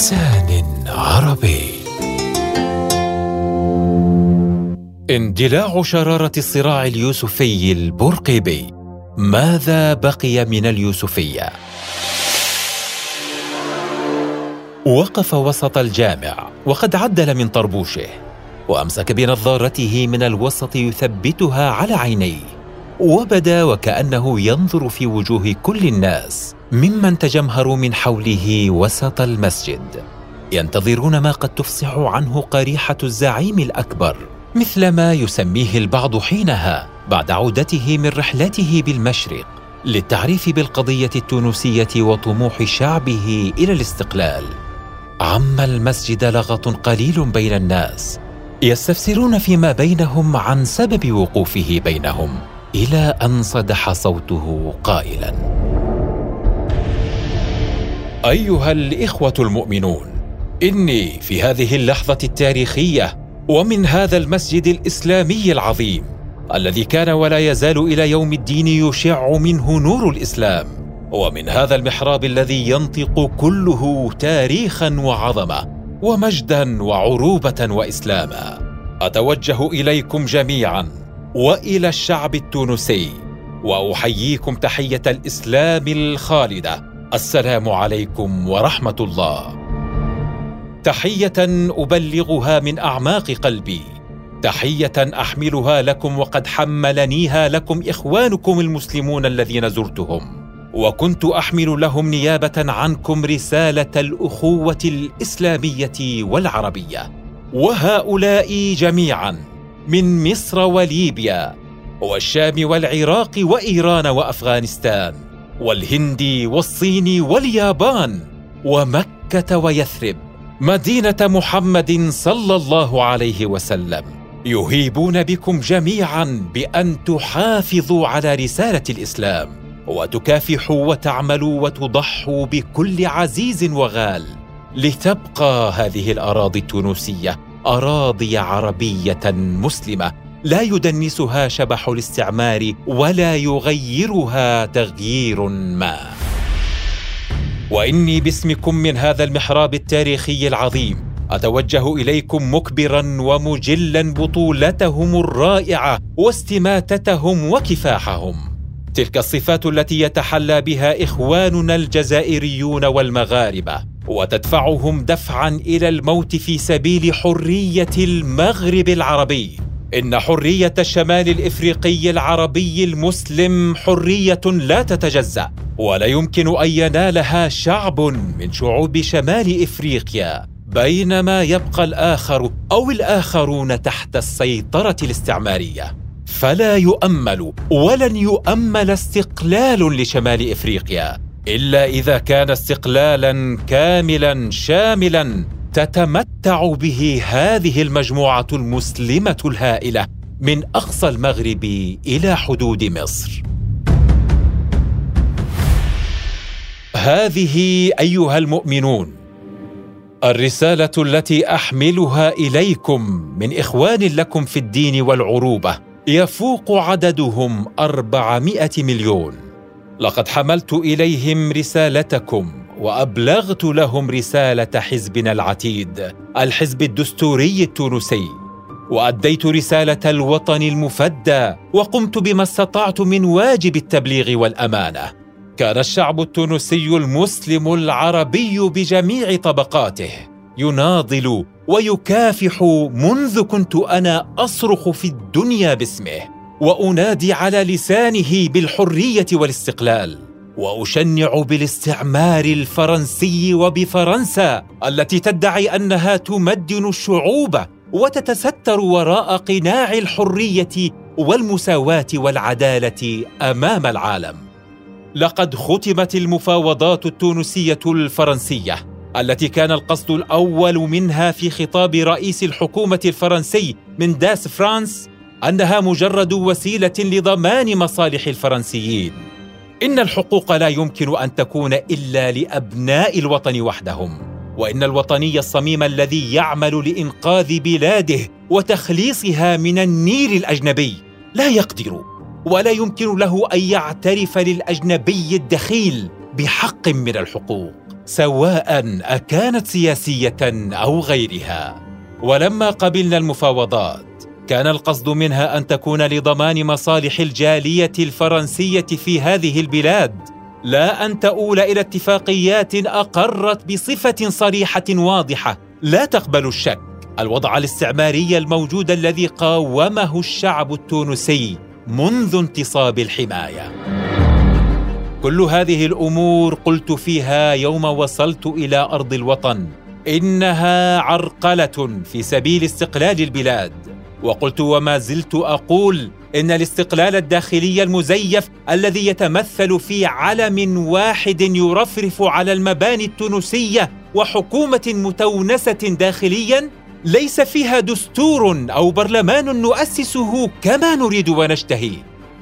بلسان عربي. اندلاع شرارة الصراع اليوسفي البرقيبي ماذا بقي من اليوسفية؟ وقف وسط الجامع وقد عدل من طربوشه وأمسك بنظارته من الوسط يثبتها على عينيه. وبدا وكأنه ينظر في وجوه كل الناس ممن تجمهروا من حوله وسط المسجد. ينتظرون ما قد تفصح عنه قريحة الزعيم الأكبر مثل ما يسميه البعض حينها بعد عودته من رحلته بالمشرق للتعريف بالقضية التونسية وطموح شعبه إلى الاستقلال. عم المسجد لغط قليل بين الناس يستفسرون فيما بينهم عن سبب وقوفه بينهم. إلى أن صدح صوته قائلا. أيها الإخوة المؤمنون إني في هذه اللحظة التاريخية ومن هذا المسجد الإسلامي العظيم الذي كان ولا يزال إلى يوم الدين يشع منه نور الإسلام ومن هذا المحراب الذي ينطق كله تاريخا وعظمة ومجدا وعروبة وإسلاما. أتوجه إليكم جميعا وإلى الشعب التونسي. وأحييكم تحية الإسلام الخالدة. السلام عليكم ورحمة الله. تحية أبلغها من أعماق قلبي. تحية أحملها لكم وقد حملنيها لكم إخوانكم المسلمون الذين زرتهم. وكنت أحمل لهم نيابة عنكم رسالة الأخوة الإسلامية والعربية. وهؤلاء جميعا من مصر وليبيا والشام والعراق وإيران وأفغانستان والهند والصين واليابان ومكة ويثرب مدينة محمد صلى الله عليه وسلم. يهيبون بكم جميعا بأن تحافظوا على رسالة الإسلام وتكافحوا وتعملوا وتضحوا بكل عزيز وغال لتبقى هذه الأراضي التونسية. أراضي عربية مسلمة لا يدنسها شبح الاستعمار ولا يغيرها تغيير ما. وإني باسمكم من هذا المحراب التاريخي العظيم. أتوجه إليكم مكبرا ومجلا بطولتهم الرائعة واستماتتهم وكفاحهم. تلك الصفات التي يتحلى بها إخواننا الجزائريون والمغاربة. وتدفعهم دفعا إلى الموت في سبيل حرية المغرب العربي. إن حرية الشمال الإفريقي العربي المسلم حرية لا تتجزأ ولا يمكن أن ينالها شعب من شعوب شمال إفريقيا بينما يبقى الآخر أو الآخرون تحت السيطرة الاستعمارية. فلا يؤمل ولن يؤمل استقلال لشمال إفريقيا. إلا إذا كان استقلالا كاملا شاملا تتمتع به هذه المجموعة المسلمة الهائلة من أقصى المغرب إلى حدود مصر. هذه أيها المؤمنون الرسالة التي أحملها إليكم من إخوان لكم في الدين والعروبة يفوق عددهم أربعمائة مليون. لقد حملت إليهم رسالتكم وأبلغت لهم رسالة حزبنا العتيد الحزب الدستوري التونسي. وأديت رسالة الوطن المفدى وقمت بما استطعت من واجب التبليغ والأمانة. كان الشعب التونسي المسلم العربي بجميع طبقاته يناضل ويكافح منذ كنت أنا أصرخ في الدنيا باسمه. وأنادي على لسانه بالحرية والاستقلال. وأشنع بالاستعمار الفرنسي وبفرنسا التي تدعي أنها تمدن الشعوب وتتستر وراء قناع الحرية والمساواة والعدالة أمام العالم. لقد ختمت المفاوضات التونسية الفرنسية التي كان القصد الأول منها في خطاب رئيس الحكومة الفرنسي من داس فرانس أنها مجرد وسيلة لضمان مصالح الفرنسيين. إن الحقوق لا يمكن أن تكون إلا لأبناء الوطن وحدهم. وإن الوطني الصميم الذي يعمل لإنقاذ بلاده وتخليصها من النيل الأجنبي لا يقدر ولا يمكن له أن يعترف للأجنبي الدخيل بحق من الحقوق سواء أكانت سياسية أو غيرها. ولما قبلنا المفاوضات كان القصد منها أن تكون لضمان مصالح الجالية الفرنسية في هذه البلاد لا أن تؤول إلى اتفاقيات أقرت بصفة صريحة واضحة. لا تقبل الشك. الوضع الاستعماري الموجود الذي قاومه الشعب التونسي منذ انتصاب الحماية. كل هذه الأمور قلت فيها يوم وصلت إلى أرض الوطن. إنها عرقلة في سبيل استقلال البلاد. وقلت وما زلت أقول إن الاستقلال الداخلي المزيف الذي يتمثل في علم واحد يرفرف على المباني التونسية وحكومة متونسة داخليا ليس فيها دستور أو برلمان نؤسسه كما نريد ونشتهي.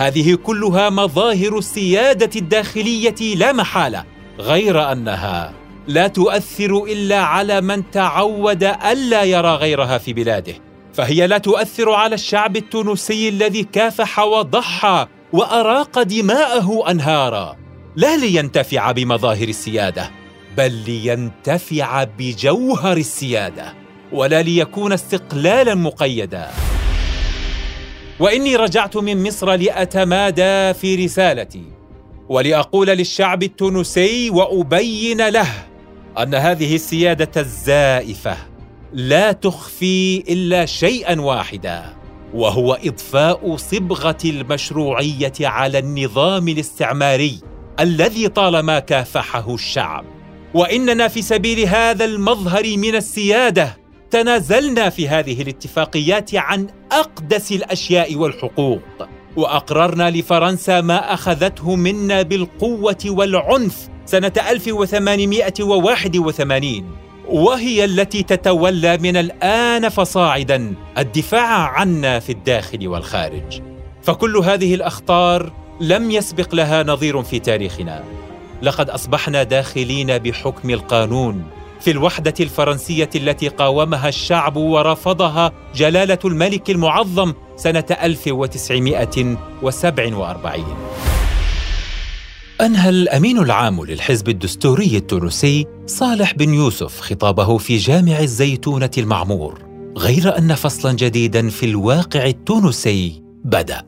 هذه كلها مظاهر السيادة الداخلية لا محالة غير أنها لا تؤثر إلا على من تعود ألا يرى غيرها في بلاده. فهي لا تؤثر على الشعب التونسي الذي كافح وضحى وأراق دماءه أنهارا. لا لينتفع بمظاهر السيادة بل لينتفع بجوهر السيادة ولا ليكون استقلالا مقيدا. وإني رجعت من مصر لأتمادى في رسالتي ولأقول للشعب التونسي وأبين له أن هذه السيادة الزائفة. لا تخفي إلا شيئا واحدا وهو إضفاء صبغة المشروعية على النظام الاستعماري الذي طالما كافحه الشعب. وإننا في سبيل هذا المظهر من السيادة تنازلنا في هذه الاتفاقيات عن أقدس الأشياء والحقوق وأقررنا لفرنسا ما أخذته منا بالقوة والعنف سنة 1881 وهي التي تتولى من الآن فصاعدا الدفاع عنا في الداخل والخارج. فكل هذه الأخطار لم يسبق لها نظير في تاريخنا. لقد أصبحنا داخلين بحكم القانون. في الوحدة الفرنسية التي قاومها الشعب ورفضها جلالة الملك المعظم سنة 1947 أنهى الأمين العام للحزب الدستوري التونسي صالح بن يوسف خطابه في جامع الزيتونة المعمور غير أن فصلا جديدا في الواقع التونسي بدأ.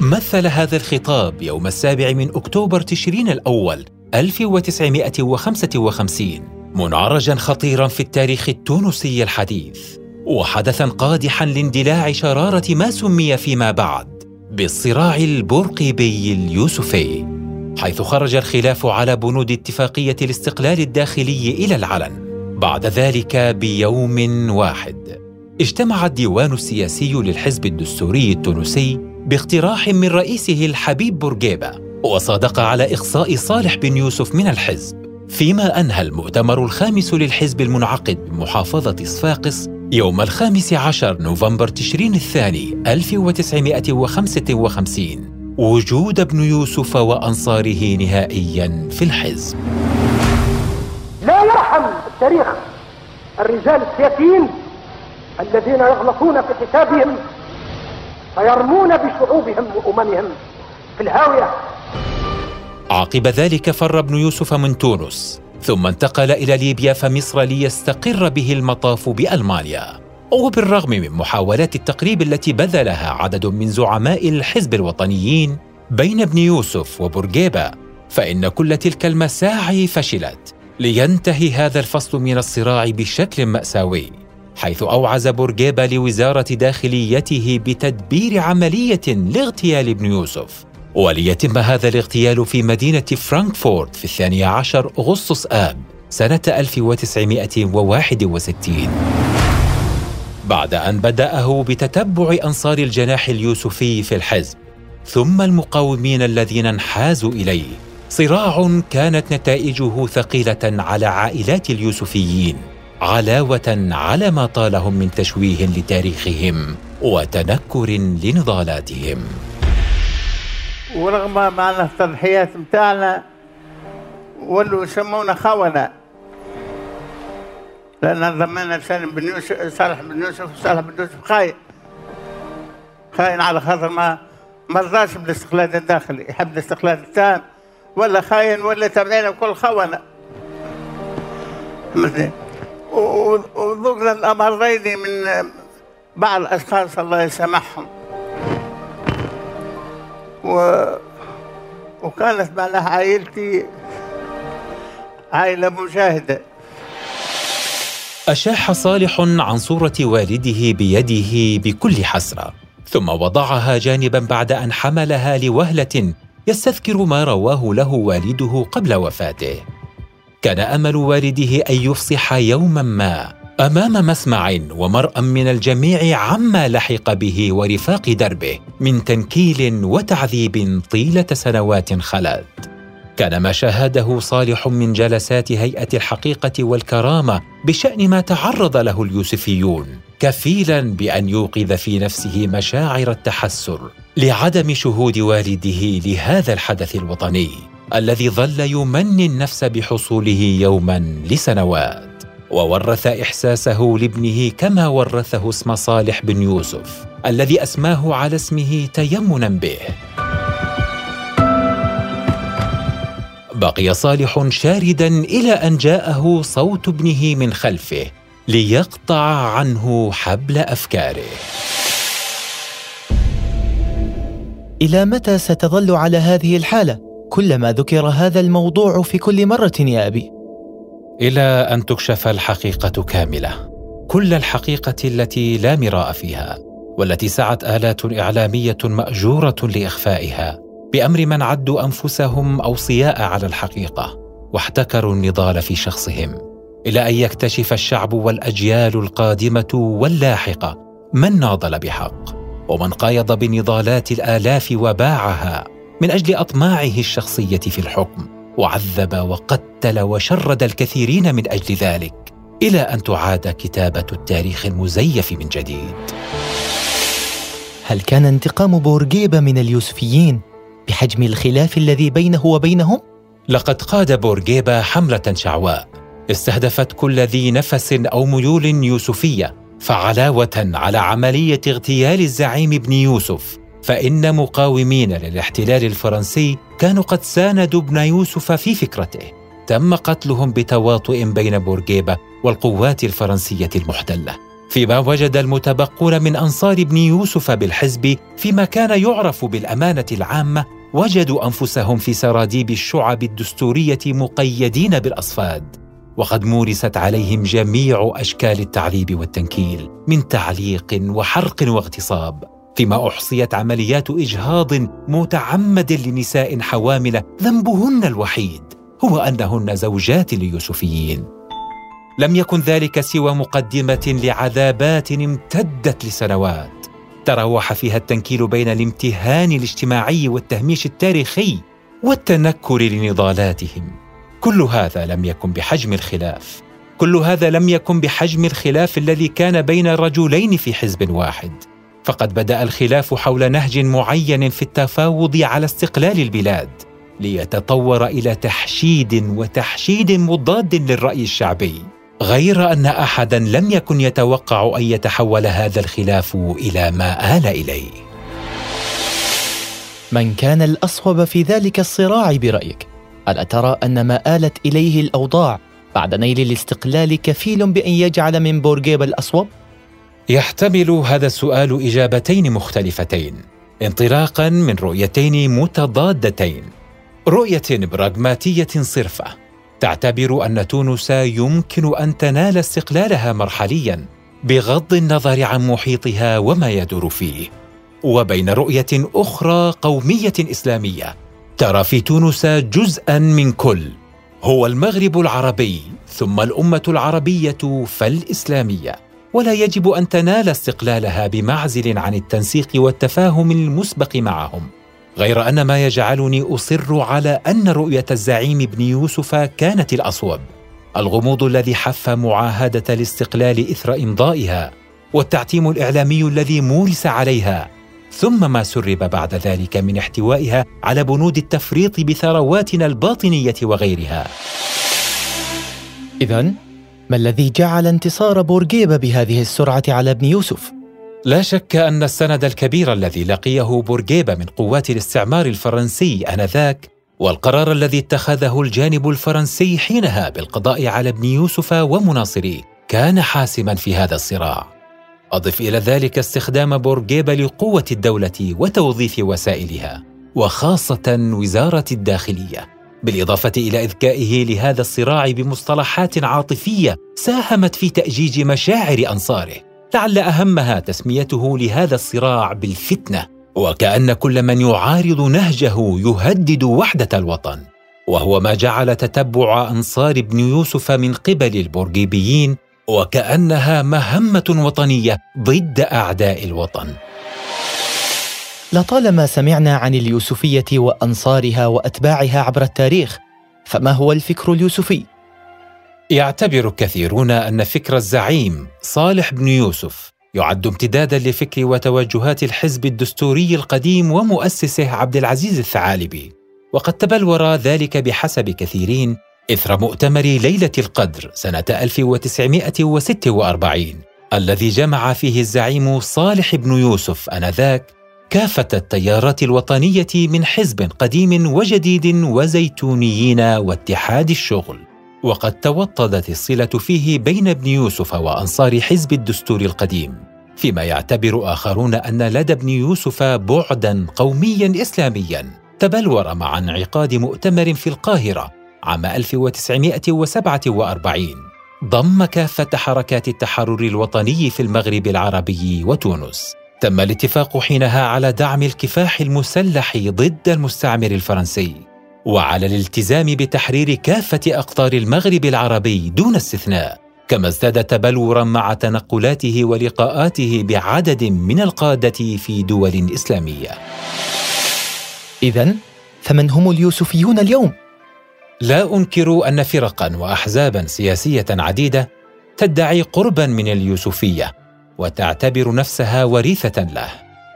مثل هذا الخطاب يوم السابع من أكتوبر تشرين الأول 1955 منعرجا خطيرا في التاريخ التونسي الحديث وحدثا قادحا لاندلاع شرارة ما سمي فيما بعد بالصراع البرقيبي اليوسفي. حيث خرج الخلاف على بنود اتفاقية الاستقلال الداخلي إلى العلن بعد ذلك بيوم واحد. اجتمع الديوان السياسي للحزب الدستوري التونسي باقتراح من رئيسه الحبيب بورقيبة وصادق على إقصاء صالح بن يوسف من الحزب فيما أنهى المؤتمر الخامس للحزب المنعقد بمحافظة صفاقس يوم الخامس عشر نوفمبر تشرين الثاني 1955 وجود ابن يوسف وأنصاره نهائيا في الحزب. لا يرحم التاريخ الرجال السياسيين الذين يغلطون في حسابهم فيرمون بشعوبهم وأممهم في الهاوية. عقب ذلك فر ابن يوسف من تونس ثم انتقل إلى ليبيا فمصر ليستقر به المطاف بألمانيا. وبالرغم من محاولات التقريب التي بذلها عدد من زعماء الحزب الوطنيين بين ابن يوسف وبورقيبة فإن كل تلك المساعي فشلت لينتهي هذا الفصل من الصراع بشكل مأساوي حيث أوعز بورقيبة لوزارة داخليته بتدبير عملية لاغتيال ابن يوسف وليتم هذا الاغتيال في مدينة فرانكفورت في الثاني عشر أغسطس آب سنة 1961 بعد أن بدأه بتتبع أنصار الجناح اليوسفي في الحزب ثم المقاومين الذين انحازوا إليه. صراع كانت نتائجه ثقيلة على عائلات اليوسفيين علاوة على ما طالهم من تشويه لتاريخهم وتنكر لنضالاتهم. ورغم معنا التضحيات متاعنا ولوا يسمونا خونة لأن ضمنا سالم بن يوسف صالح بن يوسف صالح بن يوسف خاين. خاين على خاطر ما مرضاش بالاستقلال الداخلي. يحب الاستقلال التام. ولا خاين ولا تابعين كل خونة. وذكر الأمرين من بعض الأشخاص الله يسامحهم. و... وكانت معناها عائلتي عائلة مجاهدة. أشاح صالح عن صورة والده بيده بكل حسرة ثم وضعها جانبا بعد أن حملها لوهلة يستذكر ما رواه له والده قبل وفاته. كان أمل والده أن يفصح يوما ما أمام مسمع ومرأى من الجميع عما لحق به ورفاق دربه من تنكيل وتعذيب طيلة سنوات خلت. كان ما شاهده صالح من جلسات هيئة الحقيقة والكرامة بشأن ما تعرض له اليوسفيون كفيلا بأن يوقظ في نفسه مشاعر التحسر لعدم شهود والده لهذا الحدث الوطني الذي ظل يمني النفس بحصوله يوما لسنوات. وورث إحساسه لابنه كما ورثه اسم صالح بن يوسف الذي أسماه على اسمه تيمنا به. بقي صالح شاردا إلى أن جاءه صوت ابنه من خلفه ليقطع عنه حبل أفكاره. إلى متى ستظل على هذه الحالة؟ كلما ذكر هذا الموضوع في كل مرة يا أبي. إلى أن تكشف الحقيقة كاملة. كل الحقيقة التي لا مراء فيها والتي سعت آلات إعلامية مأجورة لإخفائها بأمر من عدوا أنفسهم اوصياء على الحقيقة واحتكروا النضال في شخصهم إلى أن يكتشف الشعب والأجيال القادمة واللاحقة من ناضل بحق ومن قايض بنضالات الآلاف وباعها من أجل أطماعه الشخصية في الحكم وعذب وقتل وشرد الكثيرين من أجل ذلك إلى أن تعاد كتابة التاريخ المزيف من جديد. هل كان انتقام بورقيبه من اليوسفيين؟ بحجم الخلاف الذي بينه وبينهم؟ لقد قاد بورقيبة حملة شعواء. استهدفت كل ذي نفس أو ميول يوسفية فعلاوة على عملية اغتيال الزعيم ابن يوسف. فإن مقاومين للاحتلال الفرنسي كانوا قد ساندوا ابن يوسف في فكرته. تم قتلهم بتواطؤ بين بورقيبة والقوات الفرنسية المحتلة. فيما وجد المتبقون من أنصار ابن يوسف بالحزب فيما كان يعرف بالأمانة العامة وجدوا أنفسهم في سراديب الشعب الدستورية مقيدين بالأصفاد وقد مورست عليهم جميع أشكال التعذيب والتنكيل من تعليق وحرق واغتصاب فيما أحصيت عمليات إجهاض متعمد لنساء حوامل ذنبهن الوحيد هو أنهن زوجات ليوسفيين لم يكن ذلك سوى مقدمة لعذابات امتدت لسنوات. تراوح فيها التنكيل بين الامتهان الاجتماعي والتهميش التاريخي والتنكر لنضالاتهم. كل هذا لم يكن بحجم الخلاف. كل هذا لم يكن بحجم الخلاف الذي كان بين رجلين في حزب واحد. فقد بدأ الخلاف حول نهج معين في التفاوض على استقلال البلاد ليتطور إلى تحشيد وتحشيد مضاد للرأي الشعبي. غير أن أحدا لم يكن يتوقع أن يتحول هذا الخلاف إلى ما آل إليه. من كان الأصوب في ذلك الصراع برأيك؟ ألا ترى أن ما آلت إليه الأوضاع بعد نيل الاستقلال كفيل بأن يجعل من بورقيبه الأصوب؟ يحتمل هذا السؤال إجابتين مختلفتين انطلاقا من رؤيتين متضادتين. رؤية براغماتية صرفة. تعتبر أن تونس يمكن أن تنال استقلالها مرحليا بغض النظر عن محيطها وما يدور فيه. وبين رؤية أخرى قومية إسلامية ترى في تونس جزءا من كل هو المغرب العربي ثم الأمة العربية فالإسلامية. ولا يجب أن تنال استقلالها بمعزل عن التنسيق والتفاهم المسبق معهم. غير أن ما يجعلني أصر على أن رؤية الزعيم ابن يوسف كانت الأصوب. الغموض الذي حف معاهدة الاستقلال إثر إمضائها والتعتيم الإعلامي الذي مورس عليها ثم ما سرب بعد ذلك من احتوائها على بنود التفريط بثرواتنا الباطنية وغيرها. اذا ما الذي جعل انتصار بورقيبة بهذه السرعة على ابن يوسف؟ لا شك أن السند الكبير الذي لقيه بورقيبة من قوات الاستعمار الفرنسي آنذاك والقرار الذي اتخذه الجانب الفرنسي حينها بالقضاء على ابن يوسف ومناصريه كان حاسما في هذا الصراع. أضف إلى ذلك استخدام بورقيبة لقوة الدولة وتوظيف وسائلها وخاصة وزارة الداخلية بالإضافة إلى إذكائه لهذا الصراع بمصطلحات عاطفية ساهمت في تأجيج مشاعر أنصاره. لعل أهمها تسميته لهذا الصراع بالفتنة وكأن كل من يعارض نهجه يهدد وحدة الوطن. وهو ما جعل تتبع أنصار ابن يوسف من قبل البورغيبيين وكأنها مهمة وطنية ضد أعداء الوطن. لطالما سمعنا عن اليوسفية وأنصارها وأتباعها عبر التاريخ فما هو الفكر اليوسفي؟ يعتبر كثيرون أن فكر الزعيم صالح بن يوسف يعد امتدادا لفكر وتوجهات الحزب الدستوري القديم ومؤسسه عبد العزيز الثعالبي. وقد تبلور ذلك بحسب كثيرين إثر مؤتمر ليلة القدر سنة 1946 الذي جمع فيه الزعيم صالح بن يوسف آنذاك كافة التيارات الوطنية من حزب قديم وجديد وزيتونيين واتحاد الشغل. وقد توطدت الصلة فيه بين ابن يوسف وأنصار حزب الدستور القديم فيما يعتبر آخرون أن لدى ابن يوسف بعدا قوميا إسلاميا تبلور مع انعقاد مؤتمر في القاهرة عام 1947 ضم كافة حركات التحرر الوطني في المغرب العربي وتونس. تم الاتفاق حينها على دعم الكفاح المسلح ضد المستعمر الفرنسي. وعلى الالتزام بتحرير كافة أقطار المغرب العربي دون استثناء كما ازداد تبلورا مع تنقلاته ولقاءاته بعدد من القادة في دول إسلامية. اذا فمن هم اليوسفيون اليوم؟ لا أنكر أن فرقا واحزابا سياسية عديدة تدعي قربا من اليوسفية وتعتبر نفسها وريثة له.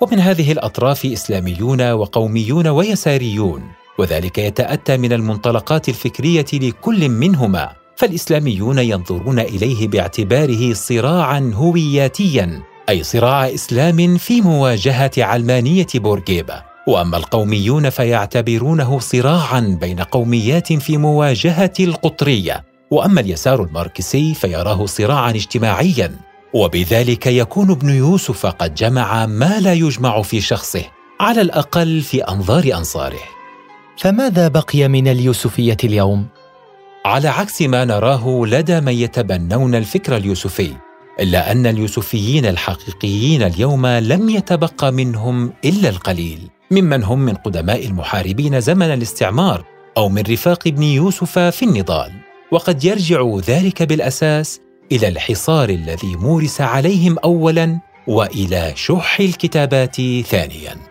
ومن هذه الأطراف إسلاميون وقوميون ويساريون وذلك يتأتى من المنطلقات الفكرية لكل منهما فالإسلاميون ينظرون إليه باعتباره صراعا هوياتيا أي صراع إسلام في مواجهة علمانية بورقيبة. وأما القوميون فيعتبرونه صراعا بين قوميات في مواجهة القطرية. وأما اليسار الماركسي فيراه صراعا اجتماعيا. وبذلك يكون ابن يوسف قد جمع ما لا يجمع في شخصه على الأقل في أنظار أنصاره. فماذا بقي من اليوسفية اليوم؟ على عكس ما نراه لدى من يتبنون الفكر اليوسفي إلا أن اليوسفيين الحقيقيين اليوم لم يتبقى منهم إلا القليل ممن هم من قدماء المحاربين زمن الاستعمار أو من رفاق ابن يوسف في النضال. وقد يرجع ذلك بالأساس إلى الحصار الذي مورس عليهم اولا وإلى شح الكتابات ثانيا.